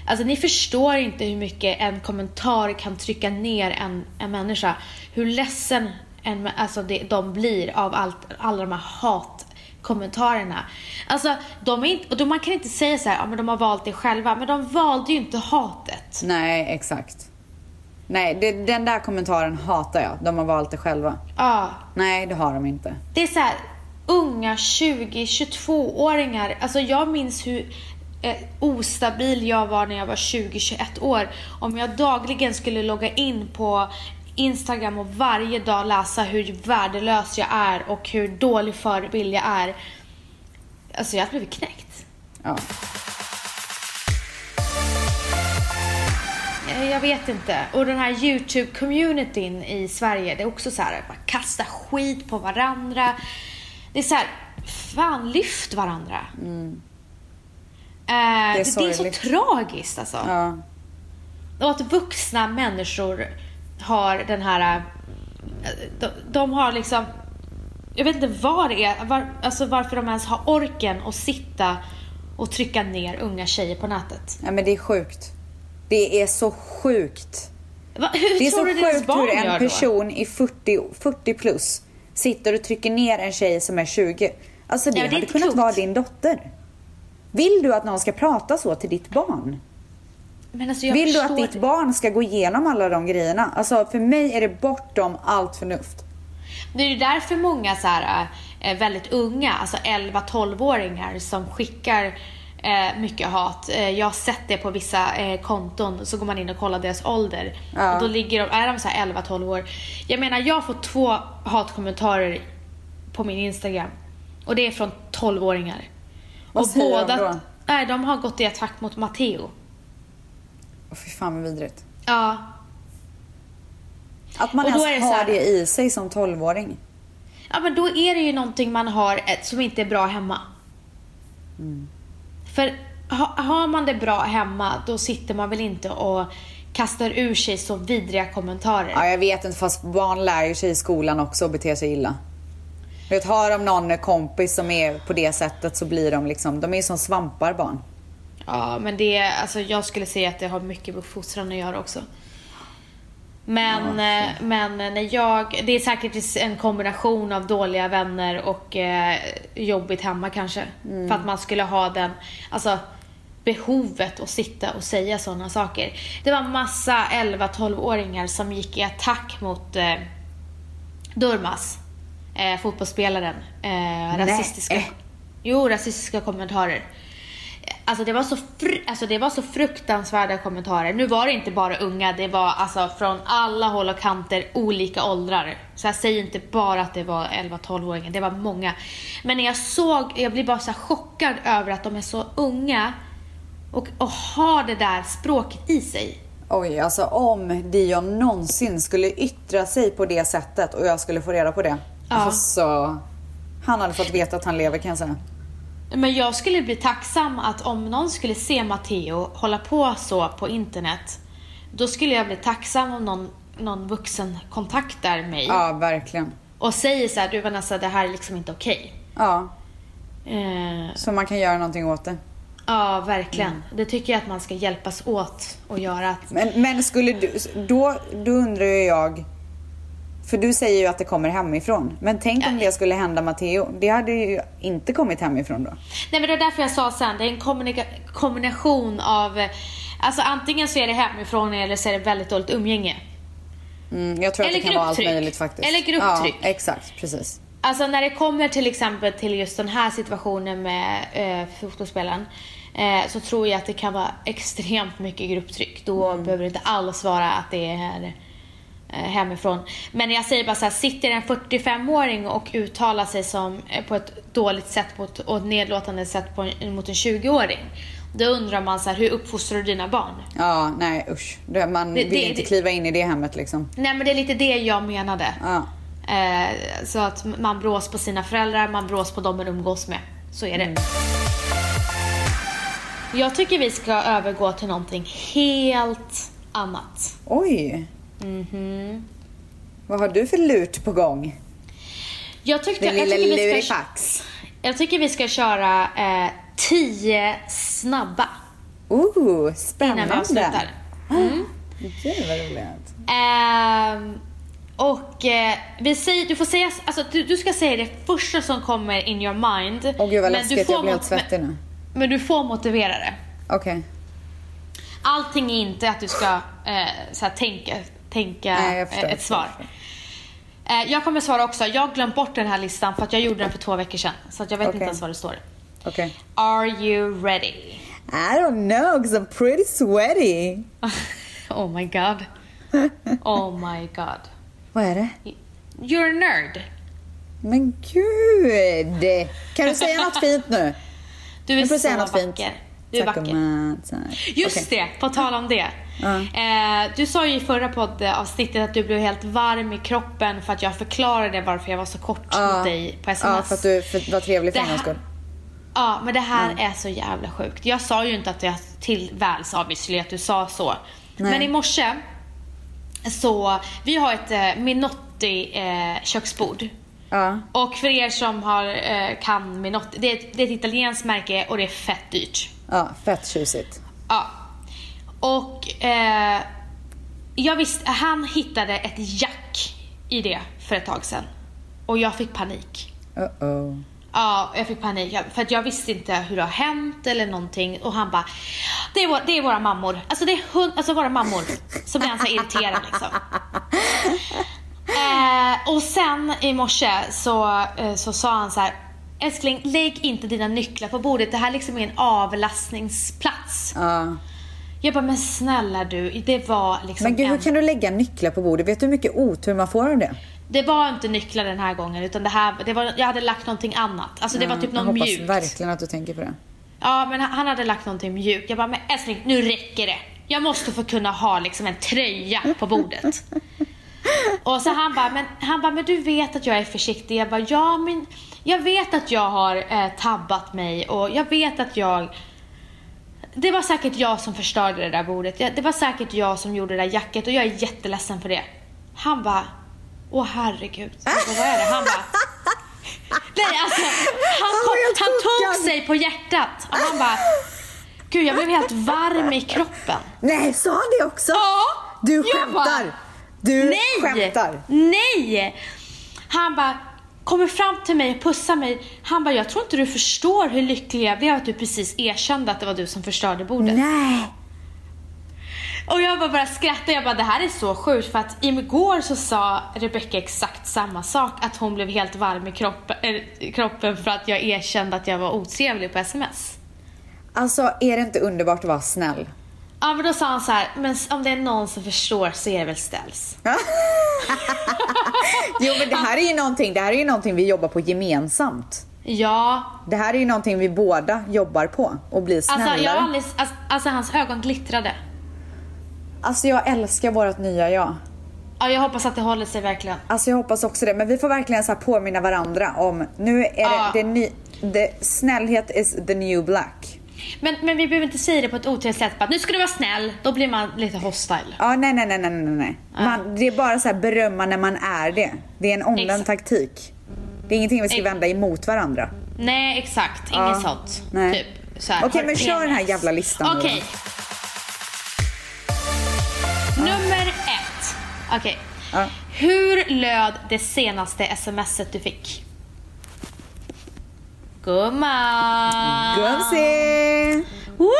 Alltså ni förstår inte hur mycket en kommentar kan trycka ner en, en människa. Hur ledsen en, alltså det, de blir av allt, alla de här hatkommentarerna. Alltså, de är inte, och då man kan inte säga så här, ja, men de har valt det själva. Men de valde ju inte hatet. Nej, exakt. Nej, det, den där kommentaren hatar jag. De har valt det själva. Ja, Nej, det har de inte. Det är så här, unga 20-22-åringar. Alltså jag minns hur eh, ostabil jag var när jag var 20-21 år. Om jag dagligen skulle logga in på Instagram och varje dag läsa hur värdelös jag är och hur dålig förebild jag är. Alltså jag hade blivit knäckt. Ja. Eh, Jag vet inte. Och den här YouTube-communityn i Sverige, det är också så här, bara kasta skit på varandra. Det är så här, fan lyft varandra. Eh, det, det, är så tragiskt alltså. ja. Och att vuxna människor har den här, eh, de, de har liksom, jag vet inte vad det är, var, alltså varför de ens har orken att sitta och trycka ner unga tjejer på nätet. ja, men det är sjukt. Det är så sjukt. Va, hur Det är så sjukt hur en då? person i 40, 40 plus sitter och trycker ner en tjej som är 20. Alltså det Ja, det hade kunnat klokt. vara din dotter. Vill du att någon ska prata så till ditt barn? Alltså Vill du att ditt barn ska gå igenom alla de grejerna? Alltså för mig är det bortom allt förnuft. Det är därför många så här, eh, väldigt unga, alltså 11-12-åringar som skickar eh, mycket hat. Eh, jag har sett det på vissa eh, konton, så går man in och kollar deras ålder. Ja. Och då ligger de, är de så här 11-12 år. Jag menar, jag får två hatkommentarer på min Instagram. Och det är från 12-åringar. Vad och säger de båda, då? Nej, de har gått i attack mot Matteo. Åh fy fan vad vidrigt. Ja, Att man Och ens det har det i sig som 12-åring. Ja men då är det ju någonting man har eh, som inte är bra hemma. För ha, har man det bra hemma då sitter man väl inte och kastar ur sig så vidriga kommentarer. Ja, jag vet inte fast barn lär sig i skolan också att bete sig illa. Du vet, har de någon kompis som är på det sättet så blir de liksom, de är som svampar barn. Ja, men det, alltså jag skulle säga att det har mycket med uppfostran att göra också. Men, eh, men när jag, det är säkert en kombination av dåliga vänner och eh, jobbigt hemma kanske. För att man skulle ha den, alltså behovet att sitta och säga sådana saker. Det var massa 11-12-åringar som gick i attack mot eh, Durmas, eh, fotbollsspelaren. Eh, rasistiska, jo, rasistiska kommentarer. Alltså det, var så fr- alltså det var så fruktansvärda kommentarer. Nu var det inte bara unga, det var alltså från alla håll och kanter, olika åldrar. Så jag säger inte bara att det var 11-12-åringar, det var många. Men när jag såg, jag blev bara så chockad över att de är så unga och, och har det där språket i sig. Oj, alltså om Dion någonsin skulle yttra sig på det sättet och jag skulle få reda på det. Ja. Alltså, han hade fått veta att han lever kan jag säga. Men jag skulle bli tacksam att om någon skulle se Matteo hålla på så på internet, då skulle jag bli tacksam om någon, någon vuxen kontaktar mig Ja, verkligen. och säger så här, du Vanessa, det här är liksom inte okej. Ja, Eh, så man kan göra någonting åt det. ja, verkligen. Det tycker jag att man ska hjälpas åt att göra. Att, Men, men skulle du, då, då undrar ju jag, för du säger ju att det kommer hemifrån. Men tänk om det skulle hända Matteo. Det hade ju inte kommit hemifrån då. Nej men det var därför jag sa sen, det är en kombination av, eh, alltså antingen så är det hemifrån eller så är det väldigt dåligt umgänge. Mm, jag tror Eller att det kan vara allt möjligt faktiskt. Eller grupptryck. Ja, exakt, precis. Alltså när det kommer till exempel till just den här situationen med eh, fotbollsspelaren eh, så tror jag att det kan vara extremt mycket grupptryck. Då behöver det inte alls vara att det är hemifrån. Men jag säger bara så här, sitter en 45-åring och uttalar sig som, eh, på ett dåligt sätt ett, och ett nedlåtande sätt på, mot en 20-åring. Då undrar man så här, hur uppfostrar du dina barn? Ja, nej usch. Man Det- vill det- inte det- kliva in i det hemmet liksom. Nej men det är lite det jag menade. Ja. Eh, så att man brås på sina föräldrar, man brås på dem man umgås med. Så är det. Jag tycker vi ska övergå till någonting helt annat. Oj. Mhm. Vad har du för lut på gång? Jag, tyckte, Din jag, lilla tycker, vi ska, lurifax. jag tycker vi ska köra eh, tio snabba Oh, spännande. innan vi avslutar. Gud vad roligt. Ehm, och eh, vi säger, du får säga, alltså du, du ska säga det första som kommer in your mind. Åh gud vad men du läskigt, får jag blir helt svettig nu. Men, du får motivera det. Okej. Allting är inte att du ska eh, så här, tänka, tänka Nej, jag förstår, jag ett svar. Eh, jag kommer svara också. Jag har glömt bort den här listan för att jag gjorde den för två veckor sedan. Så att jag vet Okej. inte ens vad det står. Okej. Are you ready? I don't know because I'm pretty sweaty. [laughs] oh my god. Oh my god. Vad är det? You're a nerd. Men gud! Kan du säga något fint nu? Du är Nu får du så säga något vacker. fint. Du är Tack vacker. Just Okej. det, på tal om det. Ja. Eh, du sa ju i förra poddavsnittet att du blev helt varm i kroppen för att jag förklarade varför jag var så kort mot dig på sms. Ja, för att du för, var trevlig för här- skull. Ja, men det här är så jävla sjukt. Jag sa ju inte att jag till väls obviously att du sa så. Nej. Men i morse så, vi har ett eh, Minotti eh, köksbord. Ja. Och för er som har, eh, kan Minotti, det är, ett, det är ett italienskt märke och det är fett dyrt. ja, fett tjusigt. Ja. Och eh, jag visste, han hittade ett jack i det för ett tag sedan. Och jag fick panik. Uh-oh. Ja, jag fick panik. För att jag visste inte hur det har hänt eller någonting. Och han bara, det är, vår, det är våra mammor. Alltså det är hund, alltså våra mammor. Blir han så här irriterad liksom. Eh, och sen i morse så, eh, så sa han så här. Älskling, lägg inte dina nycklar på bordet. Det här liksom är en avlastningsplats. Ja. Jag bara, men snälla du, det var liksom Men gud, en... hur kan du lägga nycklar på bordet? Vet du hur mycket otur man får av det? Det var inte nycklar den här gången utan det här, det var, jag hade lagt någonting annat. Alltså det var typ jag något hoppas mjukt. verkligen att du tänker på det. Ja, men han han hade lagt någonting mjukt. Jag bara, men älskling, nu räcker det. Jag måste få kunna ha liksom en tröja på bordet. [laughs] Och så han bara, men, han bara, men du vet att jag är försiktig. Jag bara, ja men jag vet att jag har eh, tabbat mig och jag vet att jag det var säkert jag som förstörde det där bordet. Det var säkert jag som gjorde det där jacket och jag är jätteledsen för det. Han bara, åh herregud. Bara, vad är det? Han bara, Nej, alltså, han, kom, han tog sig på hjärtat och han bara, gud jag blev helt varm i kroppen. Nej, sa han det också? Ja, Du skämtar! bara, Du Nej! skämtar! Nej! Han bara kommer fram till mig och pussar mig. Han bara, jag tror inte du förstår hur lycklig jag blev att du precis erkände att det var du som förstörde bordet. Nej! Och jag bara började skratta. Jag bara, det här är så sjukt för att igår så sa Rebecca exakt samma sak. Att hon blev helt varm i kroppen, äh, kroppen för att jag erkände att jag var otrevlig på sms. Alltså, är det inte underbart att vara snäll? Ja men då sa han så här, men om det är någon som förstår så är det väl ställs. [laughs] Jo, men det här är ju någonting, det här är ju någonting vi jobbar på gemensamt. Ja, Det här är ju någonting vi båda jobbar på och blir snällare. alltså, jag aldrig, alltså, alltså hans ögon glittrade. Alltså jag älskar vårt nya jag. Ja, jag hoppas att det håller sig verkligen. Alltså jag hoppas också det. Men vi får verkligen så påminna varandra om, nu är det, Ja. det, ny, det snällhet is the new black. Men, men vi behöver inte säga det på ett otrevligt sätt. Bara, nu ska du vara snäll. Då blir man lite hostile. Ja, nej, nej, nej, nej, nej. Man, det är bara så här berömma när man är det. Det är en omvänd taktik. Det är ingenting vi ska vända emot varandra. Nej, exakt. Inget Ja. sånt. Nej. Typ, så här, Okej, men kör den här jävla listan Okej. Nummer ett. Okej. Ja. Hur löd det senaste smset du fick? Gumman! Gumsi! Woho!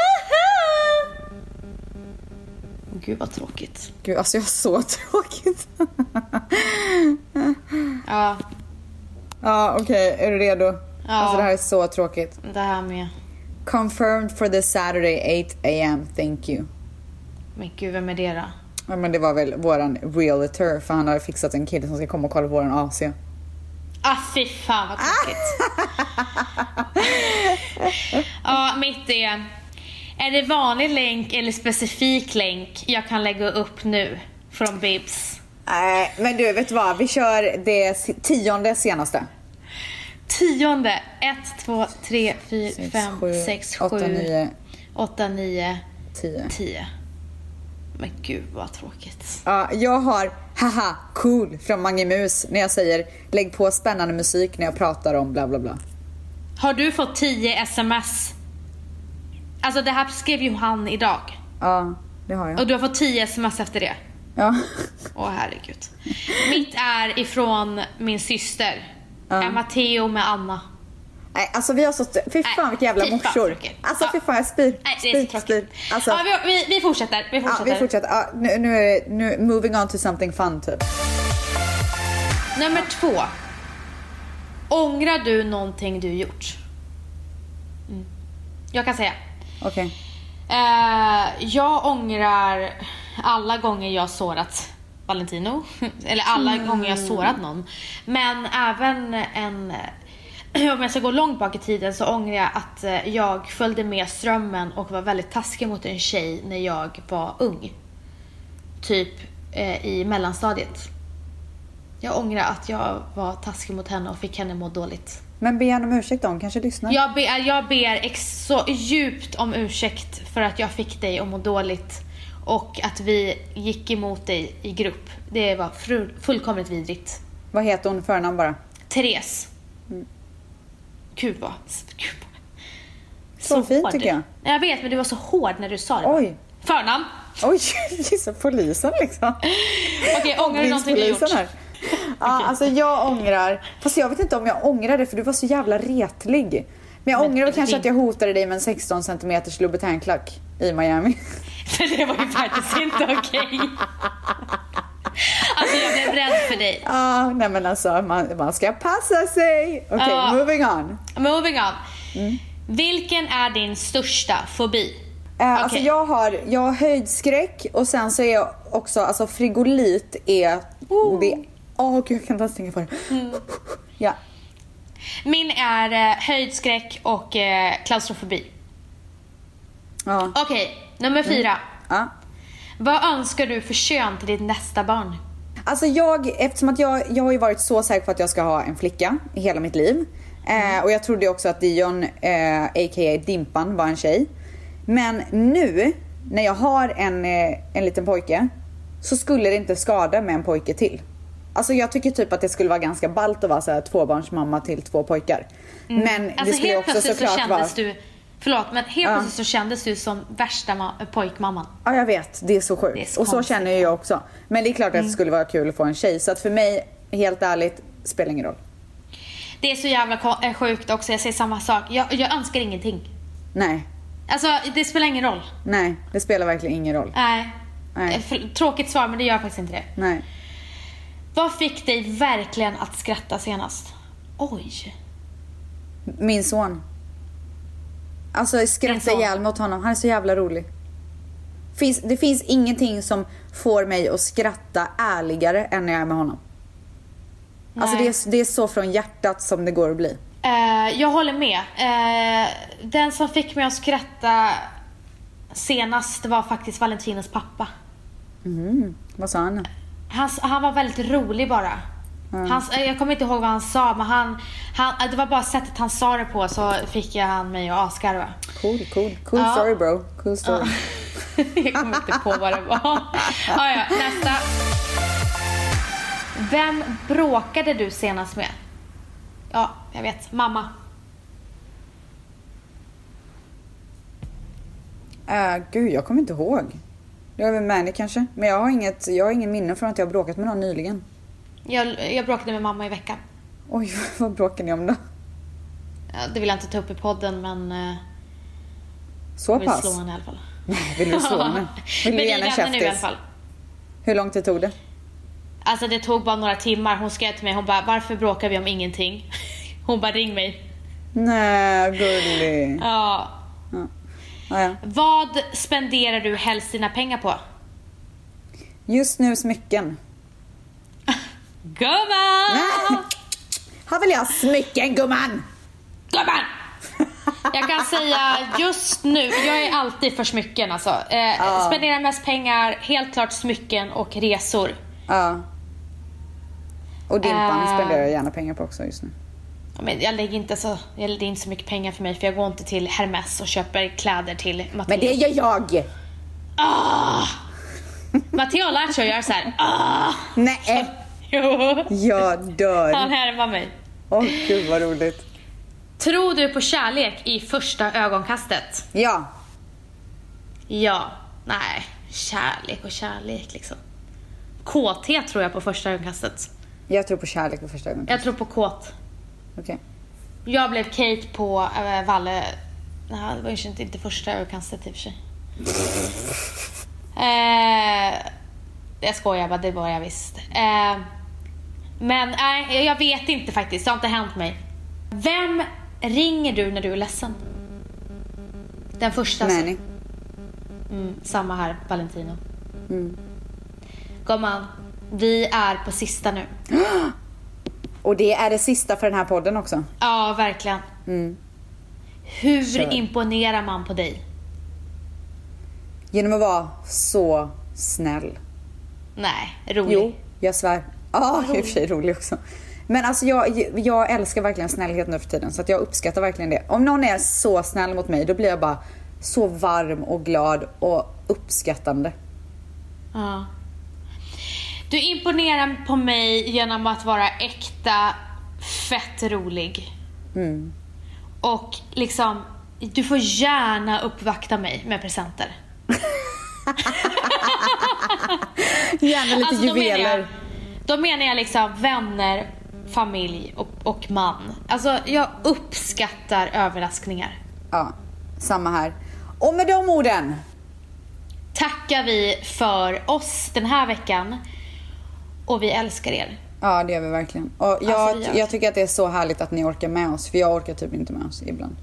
Gud vad tråkigt. Gud, alltså jag har så tråkigt. [laughs] Ja, ja, okej. Är du redo? Ja. Alltså det här är så tråkigt. det här med. Confirmed for this Saturday 8 am, thank you. Men gud, vem är det då? Ja, men det var väl våran realtor för han har fixat en kille som ska komma och kolla på våran AC. Ah fy fan vad tråkigt. [laughs] ja, mitt är. Är det vanlig länk eller specifik länk jag kan lägga upp nu från Bibs? Nej, men du vet vad? Vi kör det tionde senaste. Tionde. ett, två, tre, fyra, fem, sex, sju, åtta, nio, Tio. tio. Men gud vad tråkigt. Ja, jag har haha cool från Mange Mus när jag säger lägg på spännande musik när jag pratar om bla bla bla. Har du fått 10 sms? Alltså det här skrev ju han idag. Ja, det har jag. Och du har fått 10 sms efter det. Ja. Åh herregud. Mitt är ifrån min syster. Ja. Matteo med Anna. Nej, alltså vi har så... Fy fan Nej, vilka jävla morsor. Alltså Ja. fy fan jag spyr. Nej, det är spyr, spyr. Alltså, ja, vi, vi, vi fortsätter. Vi ja, fortsätter. vi fortsätter. Ja, nu, nu är det nu, moving on to something fun typ. Nummer två. Ångrar du någonting du gjort? Mm. Jag kan säga. Okej. Eh, jag ångrar alla gånger jag sårat Valentino. [laughs] Eller alla gånger jag sårat någon. Men även en... [clears throat] Om jag ska gå långt bak i tiden så ångrar jag att eh, jag följde med strömmen och var väldigt taskig mot en tjej när jag var ung. Typ eh, i mellanstadiet. Jag ångrar att jag var taskig mot henne och fick henne må dåligt. Men be henne om ursäkt då, hon kanske lyssnar. Jag ber, jag ber ex- så djupt om ursäkt för att jag fick dig att må dåligt och att vi gick emot dig i grupp. Det var fullkomligt vidrigt. Vad heter hon förnamn bara? Therese. Gud vad... Vad Så fint hård. tycker jag. Jag vet, men du var så hård när du sa det. Oj. Förnamn. Oj, [laughs] gissa polisen liksom. Okej, ångrar du någonting du gjort? Polisen här. Ja, alltså jag ångrar, fast jag vet inte om jag ångrar det för du var så jävla retlig. Men jag Men ångrar väl kanske det- att jag hotade dig med en 16 cm Louboutin-klack i Miami. [laughs] För det var ju faktiskt inte okej. [laughs] Alltså jag blev rädd för dig. Ja, nej men alltså man, man ska passa sig. Okej, Ja. moving on. Moving on. Vilken är din största fobi? Eh, Alltså Okej. jag har, jag har höjdskräck och sen så är jag också, alltså frigolit är det. Åh gud jag kan inte ens tänka på det. Mm. Ja. Min är eh, höjdskräck och eh, klaustrofobi. Ja. Okej, nummer fyra. ja. Vad önskar du för kön till ditt nästa barn? Alltså jag, eftersom att jag, jag har ju varit så säker på att jag ska ha en flicka i hela mitt liv. Eh, och jag trodde också att Dion, eh, a.k.a. Dimpan, var en tjej. Men nu, när jag har en, eh, en liten pojke, så skulle det inte skada med en pojke till. Alltså jag tycker typ att det skulle vara ganska ballt att vara så här tvåbarnsmamma till två pojkar. Men det Alltså skulle helt också såklart vara... du, förlåt men helt plötsligt så kändes du som värsta ma- pojkmamman. Ja jag vet, det är så sjukt. Är så och så. Mm. känner jag också. Men det är klart att det skulle vara kul att få en tjej. Så att för mig, helt ärligt, spelar ingen roll. Det är så jävla eh, sjukt också, jag säger samma sak. Jag, jag önskar ingenting. Nej, Alltså det spelar ingen roll. nej, det spelar verkligen ingen roll. Nej. Nej. Eh, Tråkigt svar men det gör faktiskt inte det. Nej. Vad fick dig verkligen att skratta senast? Oj. Min son. Alltså skrattar son. ihjäl mig åt honom. Han är så jävla rolig. Finns, det finns ingenting som får mig att skratta ärligare än när jag är med honom. Alltså Nej. det är, det är så från hjärtat som det går att bli. Eh, jag håller med. Eh, den som fick mig att skratta senast var faktiskt Valentinos pappa. Vad sa han? Han, han var väldigt rolig bara. Han, eh, jag kommer inte ihåg vad han sa men han, han, det var bara sättet han sa det på så fick jag han mig att asgarva. Cool, cool. Cool Ja. story bro. Cool story. [laughs] jag kommer inte på vad det var. ah, ja, nästa. Vem bråkade du senast med? Ja, jag vet. Mamma. Uh, gud, jag kommer inte ihåg. Det var väl Manny kanske. Men jag har, inget, jag har ingen minne från att jag har bråkat med någon nyligen. Jag, jag bråkade med mamma i veckan. Oj, [laughs] vad bråkade ni om då? Ja, det vill jag inte ta upp i podden men eh, Så jag vill pass? slå henne i alla fall. [laughs] Vill du slå [laughs] henne? Vill du ge henne en vänner nu i alla käftis? fall. Hur lång tid tog det? Alltså det tog bara några timmar. Hon skrev till mig, hon bara varför bråkar vi om ingenting? Hon bara ring mig. Nej, gullig. Ja. Ja, ja. Vad spenderar du helst dina pengar på? Just nu smycken. Gumman! Här vill jag smycken gumman! Gumman! Jag kan säga just nu, jag är alltid för smycken alltså. Eh, Spenderar mest pengar, helt klart smycken och resor. Ja. Och Dimpan Äh. spenderar jag gärna pengar på också just nu. Men jag lägger inte så, jag lägger inte så mycket pengar för mig för jag går inte till Hermes och köper kläder till Matteo. Men det gör jag! Matteo har lärt sig att göra så här. Ah! Nej, Jo. jag dör. Han härmar mig. Åh gud vad roligt. Tror du på kärlek i första ögonkastet? Ja, Ja. Nej. Kärlek och kärlek liksom. KT tror jag på första ögonkastet. jag tror på kärlek på första gången. Jag tror på kåt. Okej. Jag blev Kate på äh, Valle. Nej, det var ju inte, inte första ögonkastet i och för sig. [laughs] eh, jag skojar bara, det var jag visst. Eh, men nej, jag vet inte faktiskt. Det har inte hänt mig. Vem ringer du när du är ledsen? Den första. alltså. Manny. Mm, samma här, Valentino. Gumman, vi är på sista nu. [gasps] Och det är det sista för den här podden också. Ja, verkligen. Hur Kör. imponerar man på dig? Genom att vara så snäll. Nej, rolig. Jo, jag svär. Ja, i och för sig rolig också. Men alltså jag, jag älskar verkligen snällhet nu för tiden så att jag uppskattar verkligen det. Om någon är så snäll mot mig då blir jag bara så varm och glad och uppskattande. Ja. Du imponerar på mig genom att vara äkta, fett rolig. Och liksom, du får gärna uppvakta mig med presenter. [laughs] Gärna lite Alltså, juveler. Då menar jag liksom vänner, familj och, och man. Alltså jag uppskattar överraskningar. Ja, samma här. Och med de orden. Tackar vi för oss den här veckan. Och vi älskar er. Ja, det gör vi verkligen. Och jag, Alltså, jag tycker att det är så härligt att ni orkar med oss, för jag orkar typ inte med oss ibland.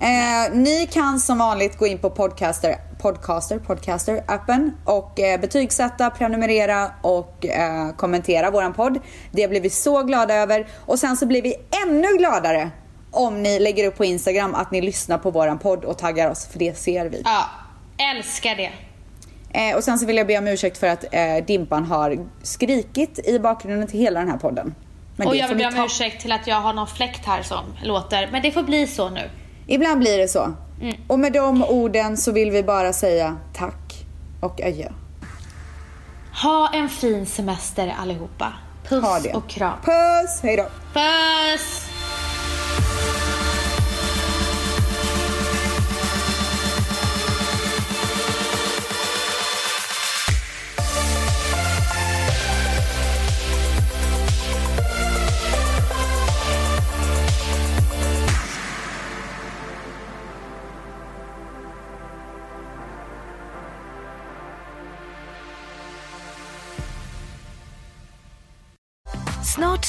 Eh, ni kan som vanligt gå in på Podcaster, Podcaster, Podcaster-appen och eh, betygsätta, prenumerera och eh, kommentera våran podd. Det blir vi så glada över. Och sen så blir vi ännu gladare om ni lägger upp på Instagram att ni lyssnar på våran podd och taggar oss, för det ser vi. Ja, älskar det. Eh, och sen så vill jag be om ursäkt för att eh, Dimpan har skrikit i bakgrunden till hela den här podden. Men och jag vill be om ta- ursäkt till att jag har någon fläkt här som låter. Men det får bli så nu. Ibland blir det så. Mm. Och med de orden så vill vi bara säga tack och adjö. Ha en fin semester allihopa. Puss och kram. Puss, hej då. Puss!